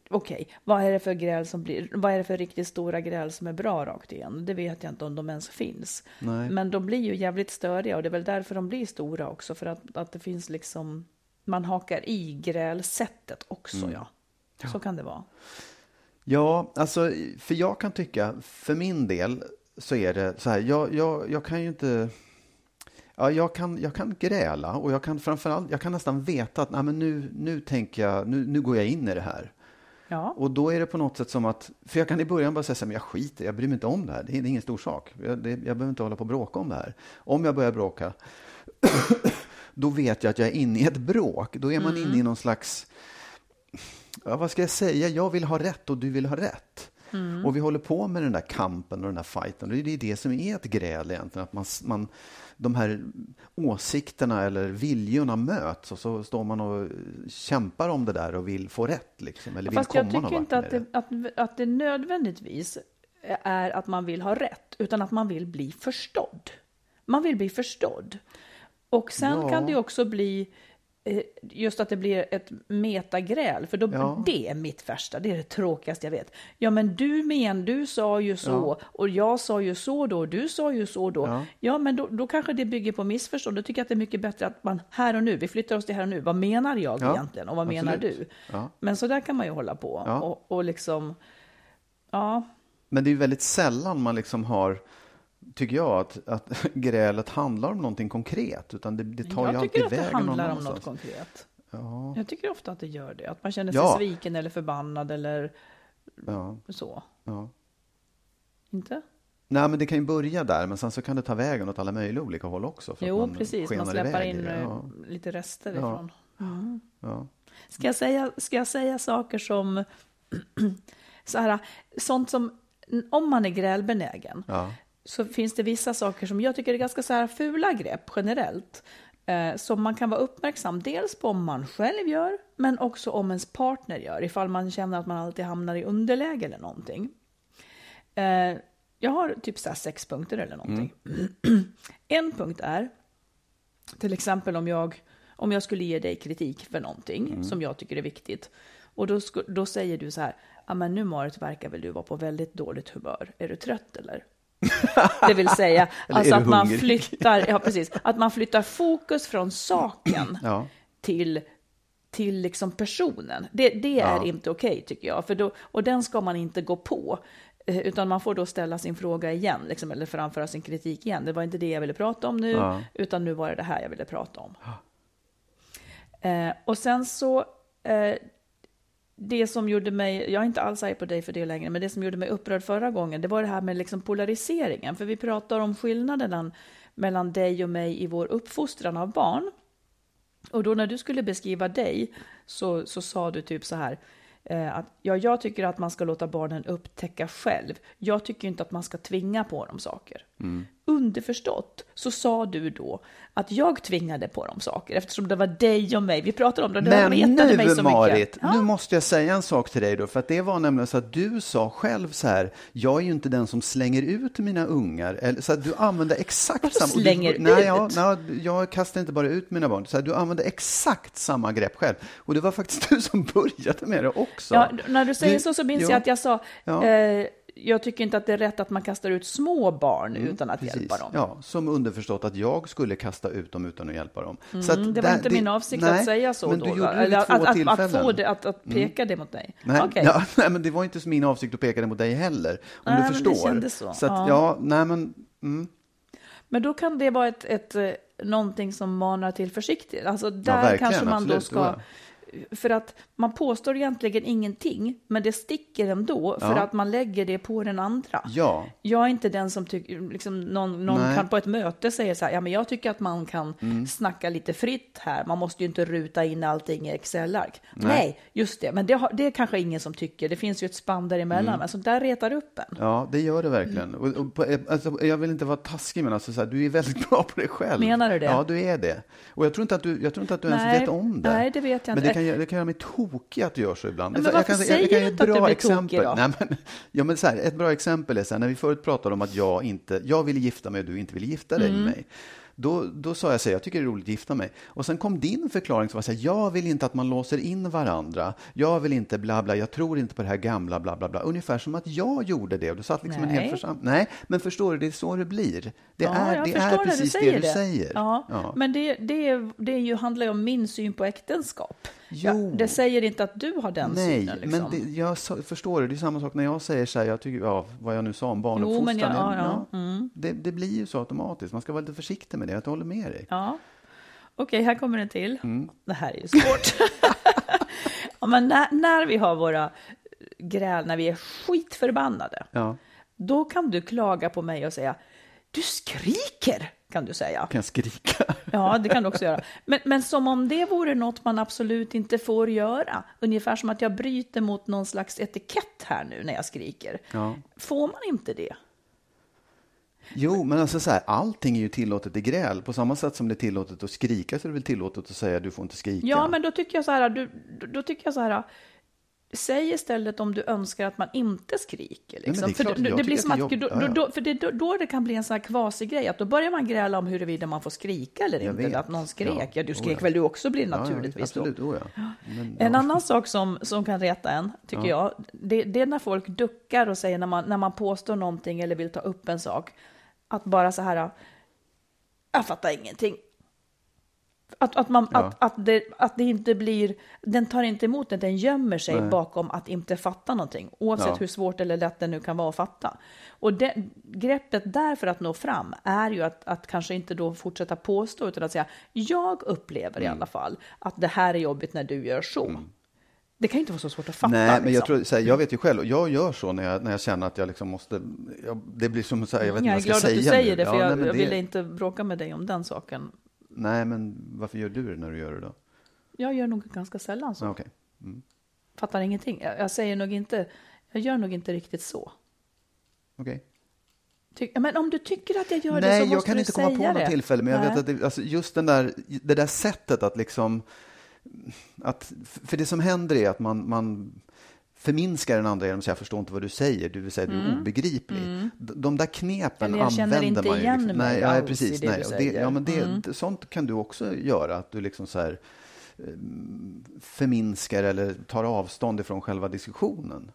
Okej, vad är det för gräl som blir, vad är det för riktigt stora gräl som är bra rakt igen? Det vet jag inte om de ens finns. Nej. Men de blir ju jävligt störiga och det är väl därför de blir stora också. För att, att det finns liksom, man hakar i grälsättet också Mm. ja. Så kan det vara. Ja, alltså, för jag kan tycka, för min del så är det så här, jag, jag, jag kan ju inte... Ja, jag kan, jag kan gräla och jag kan framförallt, jag kan nästan veta att nej, men nu, nu tänker jag, nu, nu går jag in i det här. Ja, Och då är det på något sätt som att, för jag kan i början bara säga så här, men jag skiter jag bryr mig inte om det här, det är, det är ingen stor sak. Jag, det, jag behöver inte hålla på och bråka om det här. Om jag börjar bråka, då vet jag att jag är inne i ett bråk. Då är man inne i någon slags, ja, vad ska jag säga, jag vill ha rätt och du vill ha rätt. Och vi håller på med den där kampen och den där fighten. Och det är det som är ett gräl egentligen, att man, man, de här åsikterna eller viljorna möts och så står man och kämpar om det där och vill få rätt. Liksom, eller vill Fast komma jag tycker inte att det, att, att det nödvändigtvis är att man vill ha rätt, utan att man vill bli förstådd. Man vill bli förstådd. Och sen Ja. kan det också bli just att det blir ett metagräl, för då, Ja. det är mitt värsta, det är det tråkigaste jag vet. Ja, men du men, du sa ju så, Ja. och jag sa ju så då, och du sa ju så då. Ja. Ja, men då, då kanske det bygger på missförstånd. Då tycker jag att det är mycket bättre att man här och nu, vi flyttar oss till här och nu. Vad menar jag Ja, egentligen och vad menar absolut. du? Ja. Men så där kan man ju hålla på och, och liksom, ja, Men det är ju väldigt sällan man liksom har, tycker jag, att, att grälet handlar om någonting konkret. Utan det, det tar ju jag alltid tycker att det handlar om något konkret. Ja, Jag tycker ofta att det gör det, att man känner sig Ja. sviken eller förbannad eller ja, så. ja. Inte? Nej, men det kan ju börja där, men sen så kan det ta vägen åt alla möjliga olika håll också. för Jo, man precis, man släpper in eh, Ja, lite rester Ja. ifrån. ja. Ska jag säga, ska jag säga saker som, så här, sånt som, om man är grälbenägen, Ja. Så finns det vissa saker som jag tycker är ganska så här fula grepp generellt. Eh, som man kan vara uppmärksam dels på om man själv gör, men också om ens partner gör, ifall man känner att man alltid hamnar i underläge eller någonting. Eh, jag har typ så sex punkter eller någonting. en punkt är, till exempel om jag, om jag skulle ge dig kritik för någonting som jag tycker är viktigt. Och då, då säger du så här, ja men nu Marit verkar väl du vara på väldigt dåligt humör. Är du trött eller? Det vill säga, alltså att man flyttar, ja precis, att man flyttar fokus från saken Ja. till, till liksom personen. Det, det är Ja. inte okej tycker jag, för då, och den ska man inte gå på. Eh, Utan man får då ställa sin fråga igen, liksom, eller framföra sin kritik igen. Det var inte det jag ville prata om nu, Ja. utan nu var det det här jag ville prata om. Eh, och sen så, eh, det som gjorde mig, jag är inte alls arg på dig för det längre, men det som gjorde mig upprörd förra gången, det var det här med liksom polariseringen. För vi pratar om skillnaden mellan dig och mig i vår uppfostran av barn. Och då när du skulle beskriva dig så, så sa du typ så här, eh, att ja, jag tycker att man ska låta barnen upptäcka själv. Jag tycker inte att man ska tvinga på dem saker. Mm. Underförstått så sa du då att jag tvingade på dem saker eftersom det var dig och mig. Vi pratade om det, det Men mig nu, så Marit, mycket. Ja. nu måste jag säga en sak till dig då, för att det var nämligen så att du sa själv så här, jag är ju inte den som slänger ut mina ungar, eller, så att du använde exakt Vadå samma... och du- slänger nej, ja, ut? nej, jag kastar inte bara ut mina barn, så här, du använde exakt samma grepp själv. Och det var faktiskt du som började med det också. Ja, när du säger Du- så så minns ja. jag att jag sa, Ja. eh, jag tycker inte att det är rätt att man kastar ut små barn utan att Mm, Precis. hjälpa dem. Ja, som underförstått att jag skulle kasta ut dem utan att hjälpa dem. Så att Mm, det var där- inte min avsikt nej, att säga så men då. du gjorde det vid Eller två att, att, att. Mm. få det, att, att peka det mot dig. Nej, Okej. ja, nej, men det var inte min avsikt att peka det mot dig heller, om Nej, du men det förstår. kändes så. att, Ja. ja. nej men, mm, Men då kan det vara ett, ett, eh, någonting som manar till försiktighet. Alltså där verkligen, kanske man då absolut, ska... För att man påstår egentligen ingenting, men det sticker ändå för Ja. att man lägger det på den andra. ja, Jag är inte den som tycker, liksom någon, någon Nej. Mm. kan på ett möte säga så här, ja men jag tycker att man kan snacka lite fritt här, man måste ju inte ruta in allting i Excel-ark. Nej. just det, men det, har, det är kanske ingen som tycker, det finns ju ett spann däremellan, Mm. men sånt där retar upp en. ja, det gör det verkligen. Och, och på, alltså, jag vill inte vara taskig, men alltså, så här, du är väldigt bra på dig själv. Menar du det? Ja, du är det. Och jag tror inte att du, jag tror inte att du ens Nej, vet om det. nej, det vet jag inte. Det kan, göra- det kan göra mig tokig att du gör så ibland. Men jag varför kan, jag, säger jag kan du ett inte att du bra blir exempel. tokig då? Nej, men, ja, men så här, ett bra exempel är så här, när vi förut pratade om att jag inte, jag ville gifta mig och du inte ville gifta dig Mm. med mig. Då, då sa jag så här, jag tycker det är roligt att gifta mig. Och sen kom din förklaring som var så här, jag vill inte att man låser in varandra. Jag vill inte bla bla, jag tror inte på det här gamla bla bla bla. Ungefär som att jag gjorde det. Och du satt liksom en Nej. hel församling. Nej, men förstår du, det är så det blir. Det Ja, är, jag det är precis du säger det du säger. Ja, Ja. Men det, det, det är ju, handlar ju om min syn på äktenskap. Ja, Jo. det säger inte att du har den Nej, synen. Liksom. men det, jag förstår det. Det är samma sak när jag säger så här, jag tycker, ja, vad jag nu sa om Jo, barnuppfostran. men jag- ja, ja. Mm. det, det blir ju så automatiskt. Man ska vara lite försiktig med det. Jag håller med dig. Ja. Okej, här kommer en till. Mm. Det här är ju svårt. ja, men när, när vi har våra gräl, när vi är skitförbannade, Ja. då kan du klaga på mig och säga du skriker, kan du säga. Kan jag skrika? Ja, det kan du också göra. Men, men som om det vore något man absolut inte får göra. Ungefär som att jag bryter mot någon slags etikett här nu när jag skriker. Ja. Får man inte det? Jo, men alltså så här, allting är ju tillåtet i gräl. På samma sätt som det är tillåtet att skrika så är det väl tillåtet att säga du får inte skrika. Ja, men då tycker jag så här, du, då tycker jag så här, säg istället om du önskar att man inte skriker. Liksom. det är för det blir som att då, för det, då, det kan bli en sån här kvasig grej, att då börjar man gräla om huruvida man får skrika eller Jag inte, vet. att någon skrek. Ja, Ja, du oh skrek ja. väl du också blir ja, naturligtvis oh, ja. Men, En annan sak som, som kan reta en, tycker jag, det, det är när folk duckar och säger när man, när man påstår någonting eller vill ta upp en sak, att bara så här, jag fattar ingenting. Att, att, man, Ja. att, att, det, att det inte blir, den tar inte emot det, den gömmer sig Nej. bakom att inte fatta någonting, oavsett Ja. hur svårt eller lätt det nu kan vara att fatta. Och det, greppet där för att nå fram är ju att, att kanske inte då fortsätta påstå, utan att säga, jag upplever Mm. i alla fall att det här är jobbigt när du gör så. Det kan ju inte vara så svårt att fatta. Nej, men jag, liksom. tror, så här, jag vet ju själv, jag gör så när jag, när jag känner att jag liksom måste, jag, det blir som så här, jag vet jag inte är vad jag glad ska att du säga säger nu. det, för Ja, jag, nej, jag det- ville inte bråka med dig om den saken. Nej, men varför gör du det när du gör det då? Jag gör nog ganska sällan så. Ja, Okej. Fattar ingenting. Jag, jag säger nog inte, jag gör nog inte riktigt så. Okej. Ty, men om du tycker att jag gör det så Nej, måste jag kan du inte komma på säga något det. tillfälle, men jag Nej. vet att det, alltså just den där, det där sättet att liksom, att, för det som händer är att man, man förminskar den andra genom att säga jag förstår inte vad du säger, du vill säga du är obegriplig. De, de där knepen Mm. Eller jag känner använder inte man ju. igen liksom. mig nej, ja, alls precis, i det nej. du Och det, säger. ja, men det, Mm. sånt kan du också göra, att du liksom så här eh, förminskar eller tar avstånd ifrån själva diskussionen.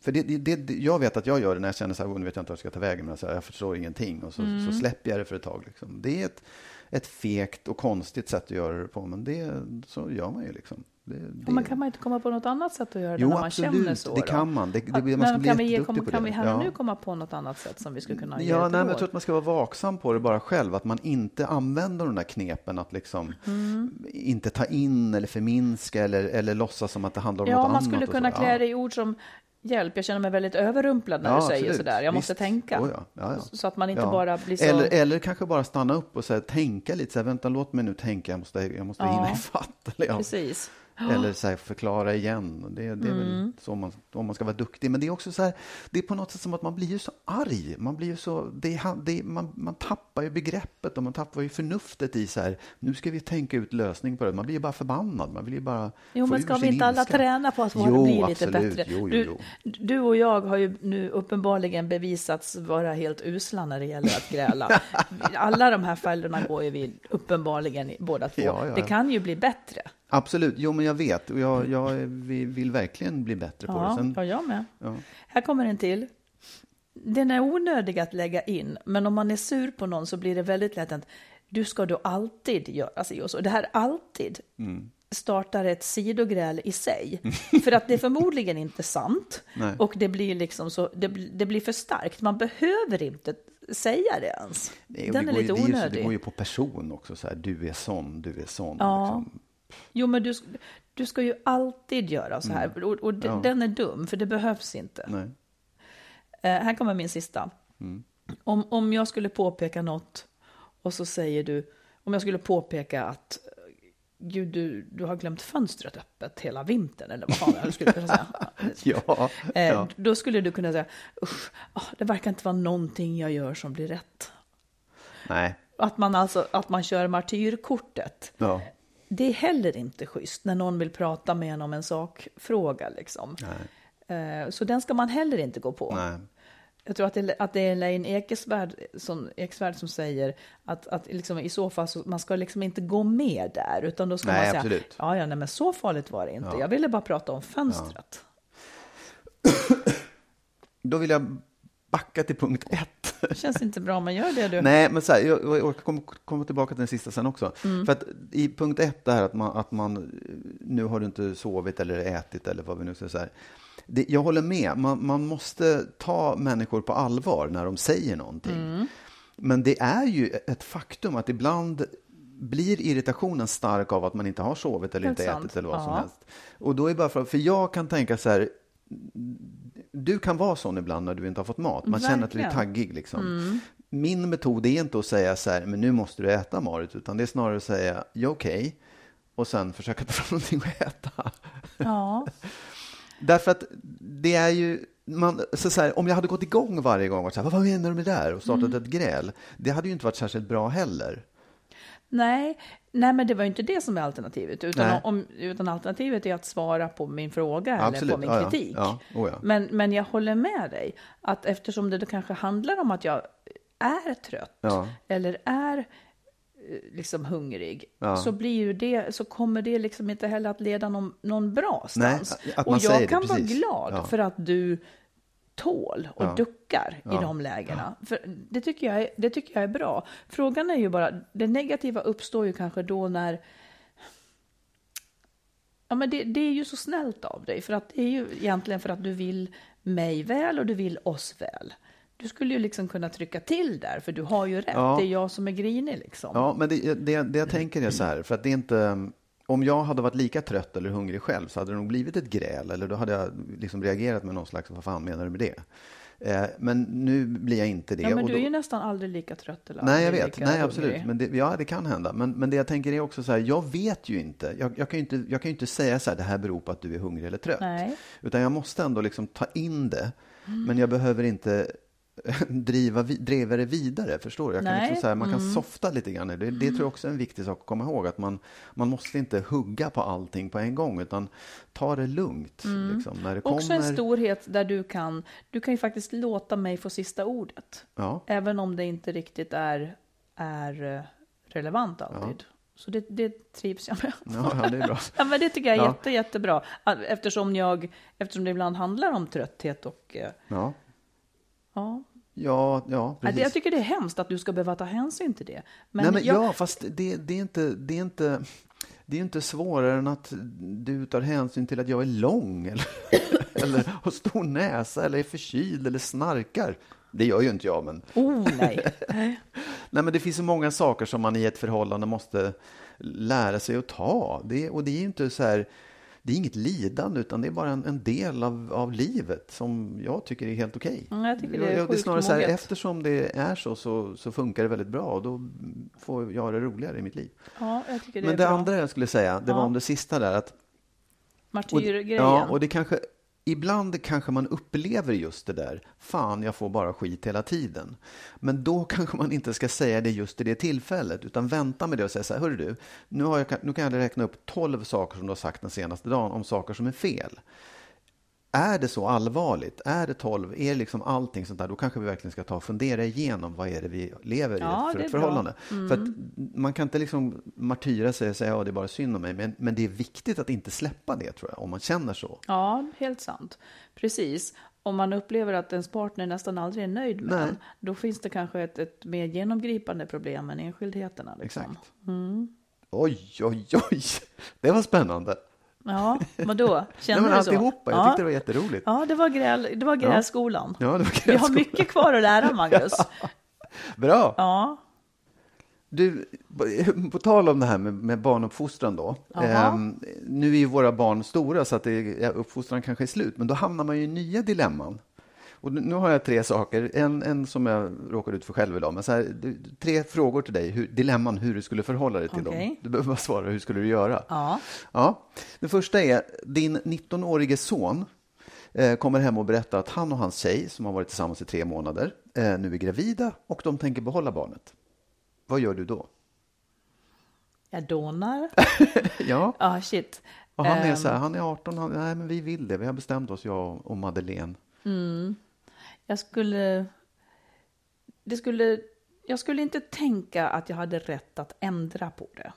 För det, det, det, jag vet att jag gör det när jag känner så här, "Oh, nu vet jag inte vad jag ska ta vägen, men så här, jag förstår ingenting och så, Mm. så släpper jag det för ett tag. Liksom. Det är ett, ett fegt och konstigt sätt att göra det på, men det, så gör man ju. Liksom. Det, det, man kan man inte komma på något annat sätt att göra det Jo, när man absolut, känner så? det då? kan man. Det- det- man men bli kan vi, ge, kom, kan vi här Ja. nu komma på något annat sätt som vi skulle kunna Ja, ett nej, men jag tror att man ska vara vaksam på det bara själv. Att man inte använder de där knepen att liksom Mm. inte ta in eller förminska eller, eller låtsas som att det handlar om Ja, något man annat. skulle och kunna så. klä Ja. det i ord som hjälp. Jag känner mig väldigt överrumplad när Ja, du säger absolut. sådär. Jag måste Visst. tänka. Oh, ja. Ja, ja. Så att man inte Ja. bara blir så... Eller, eller kanske bara stanna upp och så här, tänka lite. Så här, Vänta, låt mig nu tänka. Jag måste, jag måste Ja. hinna ifatt. Eller, ja. Eller så här, förklara igen. Det, det är Mm. väl så man, om man ska vara duktig. Men det är också så här, det är på något sätt som att man blir ju så arg. Man, blir ju så, det, det, man, man tappar ju begreppet och man tappar ju förnuftet i så här, nu ska vi tänka ut lösning på det. Man blir ju bara förbannad. Man vill ju bara Jo, men ska vi inte alla ilska. träna på att Jo, bli lite absolut. bättre? Jo, jo, du, jo. du och jag har ju nu uppenbarligen bevisats vara helt usla när det gäller att gräla. Alla de här fällorna går ju vi uppenbarligen båda två. Ja, ja. Det kan ju bli bättre. Absolut, jo men jag vet och jag, jag vill, vill verkligen bli bättre på det. Ja, Sen, ja, jag med. ja. Här kommer en till. Den är onödig att lägga in, men om man är sur på någon så blir det väldigt lätt att du ska då alltid göra si och så. Det här alltid Mm. startar ett sidogräl i sig. För att det är förmodligen inte sant. Nej. Och det blir liksom så, det, det blir för starkt. Man behöver inte säga det ens. Nej, Den det är lite ju, det, onödig. det går ju på person också, så här, du är sån, du är sån. Ja. Liksom. Jo, men du, du ska ju alltid göra så här. Och, och Mm. Ja. den är dum, för det behövs inte. Nej. Eh, här kommer min sista. Mm. Om, om jag skulle påpeka något och så säger du, om jag skulle påpeka att eh, Gud, du, du har glömt fönstret öppet hela vintern, eller vad fan jag skulle kunna säga. Ja, Eh, ja. Då skulle du kunna säga, usch, ah, det verkar inte vara någonting jag gör som blir rätt. Nej. Att man alltså, att man kör martyrkortet. Ja. Det är heller inte schysst när någon vill prata med en om en sakfråga. Liksom. Eh, Så den ska man heller inte gå på. Nej. Jag tror att det, att det är Elaine Ekesvärd som, Ekesvärd som säger att, att liksom, i så fall så man ska liksom inte gå med där, utan då ska Nej, man säga absolut. ja, ja, nej, men så farligt var det inte. Ja. Jag ville bara prata om fönstret. Då vill jag backa till punkt ett. Det känns inte bra, men gör det du. Nej, men så här, jag, jag kommer komma tillbaka till den sista sen också. Mm. För att i punkt ett, det här att man, att man nu har du inte sovit eller ätit eller vad vi nu ska säga. Det, jag håller med, man, man måste ta människor på allvar när de säger någonting. Mm. Men det är ju ett faktum att ibland blir irritationen stark av att man inte har sovit eller inte sant. ätit eller vad som Ja. helst. Och då är bara för, för jag kan tänka så här, du kan vara sån ibland när du inte har fått mat. Man känner att du är Verkligen. taggig. Liksom. Min metod är inte att säga så här, men nu måste du äta Marit, utan det är snarare att säga, ja okej, och sen försöka ta fram någonting att äta. Ja, Därför att det är ju, man, så så här, om jag hade gått igång varje gång och sagt, vad menar du med det där? Och startat Mm. ett gräl, det hade ju inte varit särskilt bra heller. nej, nej, men det var ju inte det som är alternativet, utan, Nej. om, utan alternativet är att svara på min fråga eller Absolut, på min ja, kritik. Ja, oh ja. Men, men jag håller med dig, att eftersom det då kanske handlar om att jag är trött eller är eh, liksom hungrig, Ja. så, blir ju det, så kommer det liksom inte heller att leda någon, någon bra Nej, stans. man och jag det, kan vara precis. glad Ja. för att du tål och Ja. duckar i Ja. de lägena. För det, tycker jag är, det tycker jag är bra. Frågan är ju bara, det negativa uppstår ju kanske då när Ja, men det, det är ju så snällt av dig, för att det är ju egentligen för att du vill mig väl och du vill oss väl. Du skulle ju liksom kunna trycka till där, för du har ju rätt. Ja. Det är jag som är grinig liksom. Ja, men det, det, det jag tänker är så här, för att det är inte... Om jag hade varit lika trött eller hungrig själv så hade det nog blivit ett gräl, eller då hade jag liksom reagerat med någon slags, vad fan menar du med det? Eh, men nu blir jag inte det. Ja, men och du då- är ju nästan aldrig lika trött eller Nej, jag vet. Nej, absolut. hungrig. Men det, ja, det kan hända. Men, men det jag tänker är också så här, jag vet ju inte. Jag, jag, kan ju inte. jag kan inte säga så här, det här beror på att du är hungrig eller trött. Nej. Utan jag måste ändå liksom ta in det. Men jag behöver inte driva, driva det vidare, förstår du? Jag kan Nej. liksom så här, man kan Mm. softa lite grann. Det, det tror jag också är en viktig sak att komma ihåg. Att man, man måste inte hugga på allting på en gång, utan ta det lugnt. Liksom, när det Mm. Också kommer... en storhet där du kan, du kan ju faktiskt låta mig få sista ordet. Ja. Även om det inte riktigt är, är eh, relevant alltid. Så det, det trivs jag med. Ja, ja, det är bra. Ja, men det tycker jag är Ja. jätte, jättebra. Eftersom, jag, eftersom det ibland handlar om trötthet och... eh, Ja, Ja. ja, ja precis. Jag tycker det är hemskt att du ska behöva ta hänsyn till det. Men, Nej, men jag, Ja, fast det, det, är inte, det, är inte, det är inte svårare än att du tar hänsyn till att jag är lång eller, eller har stor näsa eller är förkyld eller snarkar. Det gör ju inte jag, men, Oh, nej. nej, men det finns så många saker som man i ett förhållande måste lära sig att ta. Det, och det är ju inte så här, det är inget lidande, utan det är bara en, en del av, av livet som jag tycker är helt okej. Mm, jag tycker det är Jag- jag- sjukt snarare så här, eftersom det är så, så, så funkar det väldigt bra och då får jag det roligare i mitt liv. Ja, jag tycker det Men är det bra. andra jag skulle säga, det var Ja. om det sista där, att martyrgrejen. Ja, och det kanske, ibland kanske man upplever just det där, fan jag får bara skit hela tiden. Men då kanske man inte ska säga det just i det tillfället, utan vänta med det och säga så här, hörru du, nu, har jag, nu kan jag räkna upp tolv saker som du har sagt den senaste dagen om saker som är fel. Är det så allvarligt? Är det 12? Är det liksom allting sånt där? Då kanske vi verkligen ska ta och fundera igenom vad är det vi lever Ja, i för det ett förhållande. För att man kan inte liksom martyra sig och säga ja, det är bara synd om mig. Men, men det är viktigt att inte släppa det tror jag, om man känner så. Ja, helt sant. Precis. Om man upplever att ens partner nästan aldrig är nöjd med Nej. en, då finns det kanske ett, ett mer genomgripande problem än enskildheterna. Liksom. Exakt. Oj, oj, oj. Det var spännande. Ja, vadå? Nej, Känner men du så? alltihopa. Jag ja. tyckte det var jätteroligt. Ja, det var, gräl, det var grälskolan. Ja, det var Vi har grälskolan. mycket kvar att lära, Magnus. Bra. Ja, Du, på tal om det här med, med barnuppfostran då. Ehm, nu är ju våra barn stora så att det, ja, uppfostran kanske är slut, men då hamnar man ju i nya dilemman. Och nu har jag tre saker, en, en som jag råkar ut för själv idag, men så här, tre frågor till dig, hur, dilemman hur du skulle förhålla dig till Okej. dem. Du behöver bara svara, hur skulle du göra? ja. Ja. Den första är, din 19-årige son eh, kommer hem och berättar att han och hans tjej, som har varit tillsammans i tre månader, eh, nu är gravida och de tänker behålla barnet. Vad gör du då? Jag dånar. Ja, Ja, shit. och han är Ehm, så här, han är 18, han, nej men vi vill det, vi har bestämt oss, jag och Madeleine. Jag skulle... Det skulle... Jag skulle inte tänka att jag hade rätt att ändra på det.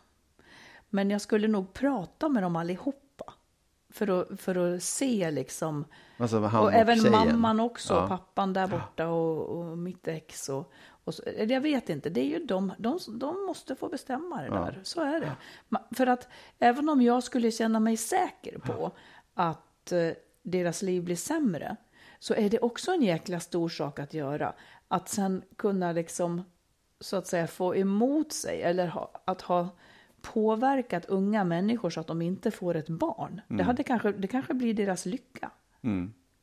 Men jag skulle nog prata med dem allihopa. För att, för att se liksom... Alltså och, och även tjejen. mamman också, Ja. pappan där borta och, och mitt ex. Och, och så, jag vet inte, det är ju de, de, de måste få bestämma det där. Så är det. För att även om jag skulle känna mig säker på att eh, deras liv blir sämre, så är det också en jäkla stor sak att göra. Att sen kunna liksom, så att säga, få emot sig eller ha, att ha påverkat unga människor så att de inte får ett barn. Det, hade kanske, det kanske blir deras lycka.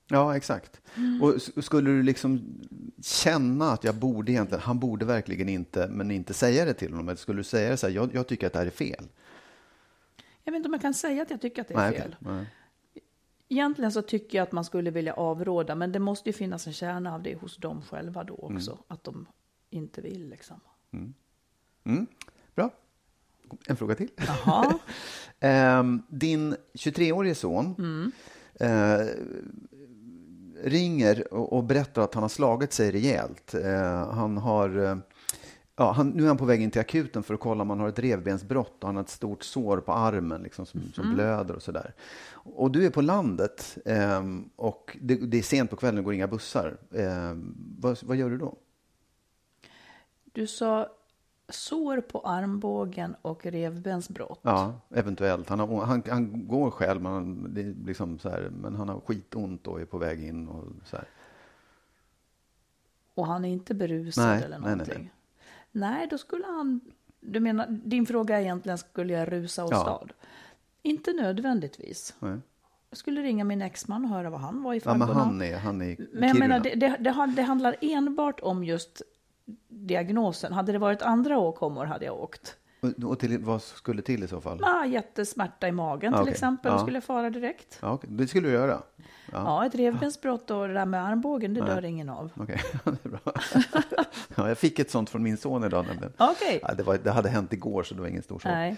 Ja, exakt. Och s- skulle du liksom känna att jag borde egentligen, han borde verkligen inte, men inte säga det till honom, eller skulle du säga det så här, jag, jag tycker att det här är fel? Jag vet inte om jag kan säga att jag tycker att det är Nej, fel. Nej. Egentligen så tycker jag att man skulle vilja avråda, men det måste ju finnas en kärna av det hos dem själva då också, att de inte vill liksom. Mm. Bra. En fråga till. Ehm, din 23-årige son eh, ringer och, och berättar att han har slagit sig rejält. Eh, han har, eh, ja, han, nu är han på väg in till akuten för att kolla om han har ett revbensbrott och han har ett stort sår på armen liksom, som, som blöder och sådär. Och du är på landet ehm, och det, det är sent på kvällen, det går inga bussar. Ehm, vad, vad gör du då? du sa sår på armbågen och revbensbrott. Ja, eventuellt. Han, har, han, han går själv, men han, det är liksom så här, men han har skitont och är på väg in. Och så här. Och han är inte berusad Nej, eller nej, nej, någonting. Nej, då skulle han... Du menar, din fråga är egentligen, skulle jag rusa åstad? Ja. Inte nödvändigtvis. Nej. Jag skulle ringa min exman och höra vad han var i Ja, men faggorna. han är, han är i Men jag menar, det, det, det handlar enbart om just diagnosen. Hade det varit andra åkommor hade jag åkt. Och, till, vad skulle till i så fall? Ah, jättesmärta i magen Ah, till okej. exempel. Då Ja. skulle jag fara direkt. Ja, okej. Det skulle du göra? Ja, ett revbensbrott och det där med armbågen, det dör ingen av. Okej, det är bra. ja, jag fick ett sånt från min son idag nämligen. Okej. Ja, det, var, det hade hänt igår så det var ingen stor sak. Nej.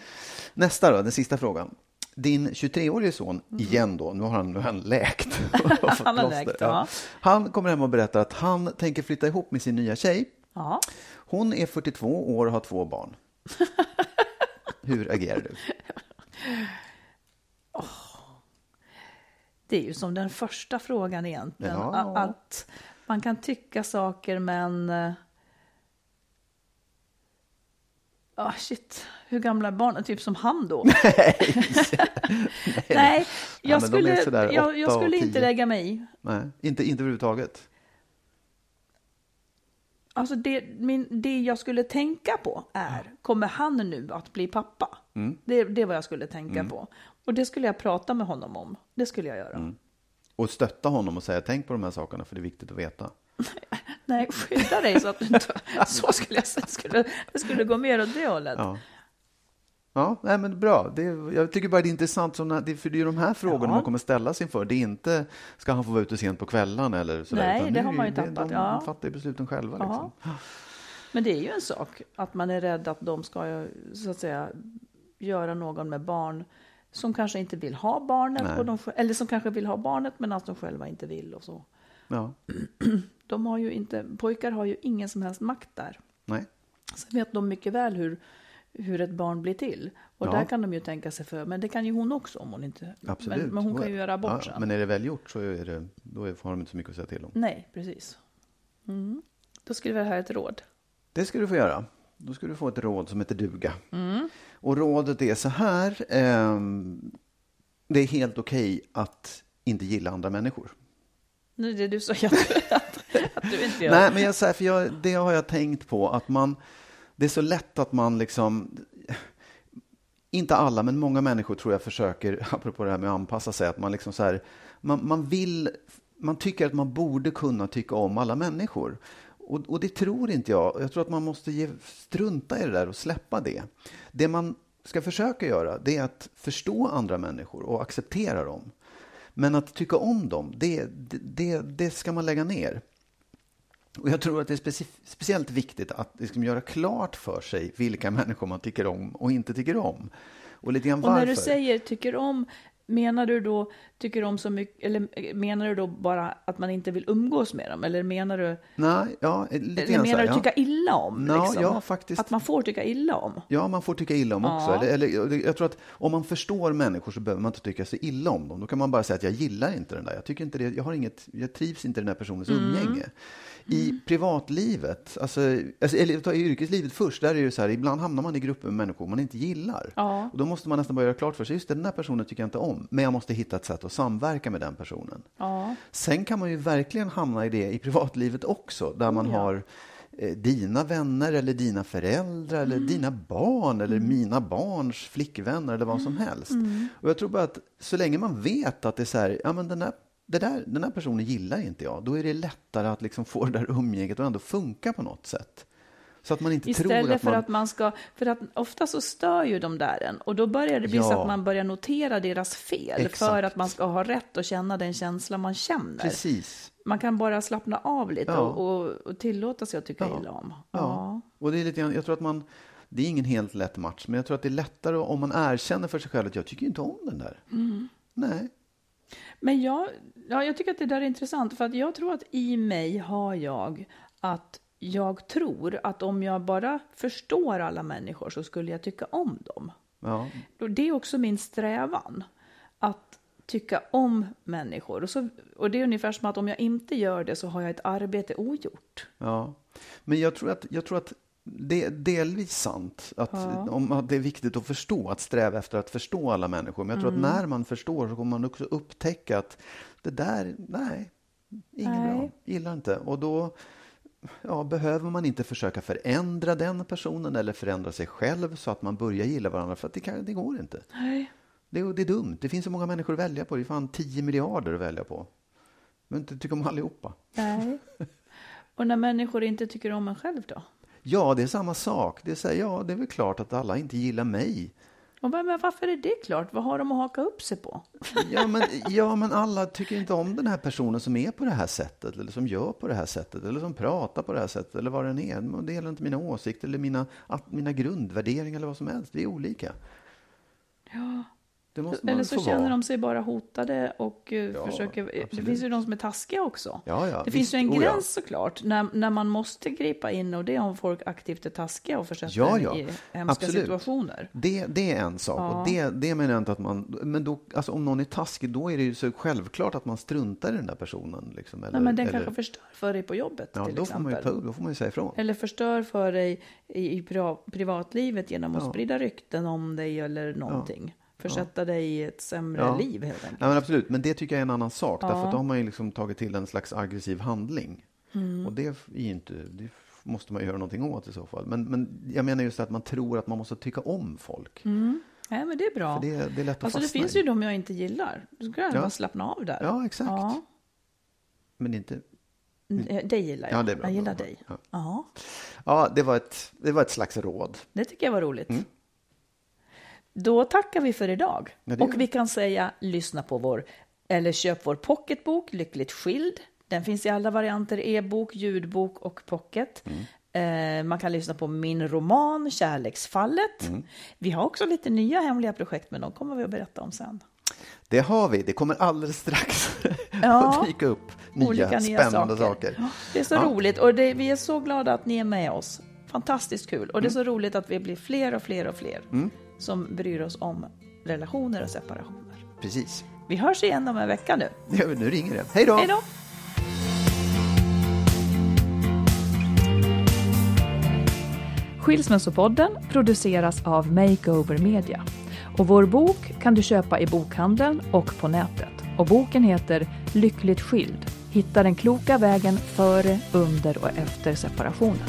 Nästa då, den sista frågan. Din 23-årige son, igen då, nu har han, nu har han läkt. Han har läkt, ja. Han kommer hem och berättar att han tänker flytta ihop med sin nya tjej. Ja. Hon är 42 år och har två barn. Hur agerar du? Det är ju som den första frågan egentligen. Ja. Att man kan tycka saker men... Ah shit, hur gamla är barnen? Typ som han då? Nej, jag men de är skulle, jag, jag skulle inte lägga mig i. Nej, inte, inte överhuvudtaget. Alltså det, min, det jag skulle tänka på är, kommer han nu att bli pappa? Mm. Det, det är vad jag skulle tänka på. Och det skulle jag prata med honom om. Det skulle jag göra. Mm. Och stötta honom och säga tänk på de här sakerna för det är viktigt att veta. Nej, skydda dig så att du inte... Så skulle jag säga. Skulle, det skulle gå mer åt det hållet. Ja. Ja, nej, men bra. Det, jag tycker bara det är intressant, som det, för det är ju de här frågorna Ja. man kommer ställas inför. Det är inte, ska han få vara ute sent på kvällarna eller sådär. Nej, utan det nu har man ju tappat, De, ja. de fattar ju besluten själva. Liksom. Men det är ju en sak att man är rädd att de ska så att säga göra någon med barn som kanske inte vill ha barnet, de, eller som kanske vill ha barnet men att de själva inte vill och så. Ja. De har ju inte, pojkar har ju ingen som helst makt där. Nej. Sen vet de mycket väl hur, hur ett barn blir till. Och Ja. där kan de ju tänka sig för. Men det kan ju hon också om hon inte... Absolut. Men, men hon kan ju göra bort ja, sen. Men är det väl gjort så är det, då har de inte så mycket att säga till om. Nej, precis. Mm. Då skulle vi ha ett råd. Det ska du få göra. Då ska du få ett råd som heter duga. Mm. Och rådet är så här. ehm, det är helt okej att inte gilla andra människor. Nu är det du sa att, att, att du inte gör. Nej, men jag för jag, det har jag tänkt på att man, det är så lätt att man liksom, inte alla, men många människor tror jag försöker, apropå det här med att anpassa sig, att man liksom så här, man, man vill, man tycker att man borde kunna tycka om alla människor. Och, och det tror inte jag. Jag tror att man måste ge, strunta i det där och släppa det. Det man ska försöka göra, det är att förstå andra människor och acceptera dem. Men att tycka om dem, det, det, det, det ska man lägga ner. Och jag tror att det är speci speciellt viktigt att liksom göra klart för sig vilka människor man tycker om och inte tycker om. Och lite grann Och varför. när du säger tycker om, menar du då tycker om så mycket, eller menar du då bara att man inte vill umgås med dem? Eller menar du, Nej, ja, lite eller menar här, du ja. tycka illa om? Ja, liksom? ja, faktiskt. Att man får tycka illa om? Ja, man får tycka illa om också. Eller, eller, jag tror att om man förstår människor så behöver man inte tycka så illa om dem. Då kan man bara säga att jag gillar inte den där. Jag, tycker inte det, jag, har inget, jag trivs inte i den här personens Mm. umgänge. I privatlivet, alltså, alltså, eller ta yrkeslivet först, där är det ju så här, ibland hamnar man i grupper med människor man inte gillar. Ja. Och då måste man nästan bara göra klart för sig, just det, den här personen tycker jag inte om, men jag måste hitta ett sätt att samverka med den personen. Ja. Sen kan man ju verkligen hamna i det i privatlivet också, där man Oh, ja. har eh, dina vänner eller dina föräldrar eller Mm. dina barn eller mina barns flickvänner eller vad som Mm. helst. Och jag tror bara att så länge man vet att det är så här, ja men den där, det där, den här personen gillar inte jag, då är det lättare att liksom få det där umgänget att ändå funka på något sätt. Så att man inte tror Istället att för man... att man ska, för att ofta så stör ju de där en och då börjar det bli så Ja. att man börjar notera deras fel Exakt. för att man ska ha rätt att känna den känsla man känner. Precis. Man kan bara slappna av lite Ja. och, och, och tillåta sig att tycka Ja. illa om. Ja. Och det är lite jag tror att man, det är ingen helt lätt match, men jag tror att det är lättare om man erkänner för sig själv att jag tycker inte om den där. Mm. Nej. Men jag, ja, jag tycker att det där är intressant för att jag tror att i mig har jag att jag tror att om jag bara förstår alla människor så skulle jag tycka om dem. Ja. Det är också min strävan. Att tycka om människor. Och, så, och det är ungefär som att om jag inte gör det så har jag ett arbete ogjort. Ja, men jag tror att, jag tror att det är delvis sant. Att, om, att det är viktigt att förstå, att sträva efter att förstå alla människor. Men jag tror Mm. att när man förstår så kommer man också upptäcka att det där, nej, inget bra, gillar inte. Och då ja, behöver man inte försöka förändra den personen eller förändra sig själv så att man börjar gilla varandra, för att det, kan, det går inte. Nej. Det, är- det är dumt. Det finns så många människor att välja på. Det är fan 10 miljarder att välja på. Men inte tycka om allihopa. Nej. Och när människor inte tycker om en själv då? Ja, det är samma sak. Det är, så här, ja, det är väl klart att alla inte gillar mig. Och bara, men varför är det klart? Vad har de att haka upp sig på? Ja men, ja, men alla tycker inte om den här personen som är på det här sättet, eller som gör på det här sättet, eller som pratar på det här sättet, eller vad den är. Men Det gäller inte mina åsikter eller mina, mina grundvärderingar eller vad som helst. Vi är olika. Ja. Det Eller så känner vara. de sig bara hotade och eh, Ja, försöker... Det absolut. finns ju de som är taskiga också. Ja, ja, det visst. finns ju en Oh, gräns såklart när, när man måste gripa in och det är om folk aktivt är taskiga och försätter Ja, ja. i hemska Absolut. situationer. Det, det är en sak. Och det, det menar jag inte att man... Men då, alltså, om någon är taskig, då är det ju så självklart att man struntar i den där personen. Liksom, eller, Nej, men den eller, kanske förstör för dig på jobbet till då får, man exempel. ju ta, då får man ju säga ifrån. Eller förstör för dig i, i pri- privatlivet genom att sprida rykten om dig eller någonting. Försätta dig i ett sämre Ja. liv helt enkelt. Ja, men absolut, men det tycker jag är en annan sak. Därför Ja. att då har man ju liksom tagit till en slags aggressiv handling. Mm. Och det, är inte, det måste man göra någonting åt i så fall. Men, men jag menar just att man tror att man måste tycka om folk. Nej, men det är bra. För det, det är lätt att alltså det fastna finns i. ju de jag inte gillar. Då ska jag Ja. bara slappna av där. Ja, exakt. Ja. Men inte... Mm, Dig gillar jag. Ja, det är bra. jag gillar dig. ja. Ja. Ja, det var ett, det var ett slags råd. Det tycker jag var roligt. Mm. Då tackar vi för idag. Ja, och vi kan säga lyssna på vår, eller köp vår pocketbok Lyckligt skild. Den finns i alla varianter, e-bok, ljudbok och pocket. Eh, man kan lyssna på min roman Kärleksfallet. Vi har också lite nya hemliga projekt, men de kommer vi att berätta om sen. Det har vi. Det kommer alldeles strax Ja. att dyka upp nya Olika spännande saker. Ja, det är så Ja. roligt och det, vi är så glada att ni är med oss. Fantastiskt kul. Och det är Mm. så roligt att vi blir fler och fler och fler som bryr oss om relationer och separationer. Precis. Vi hörs igen om en vecka nu. Ja, Nu ringer det. Hej då! Hej då! Skilsmässopodden produceras av Makeover Media. Och vår bok kan du köpa i bokhandeln och på nätet. Och boken heter Lyckligt skild. Hitta den kloka vägen före, under och efter separationen.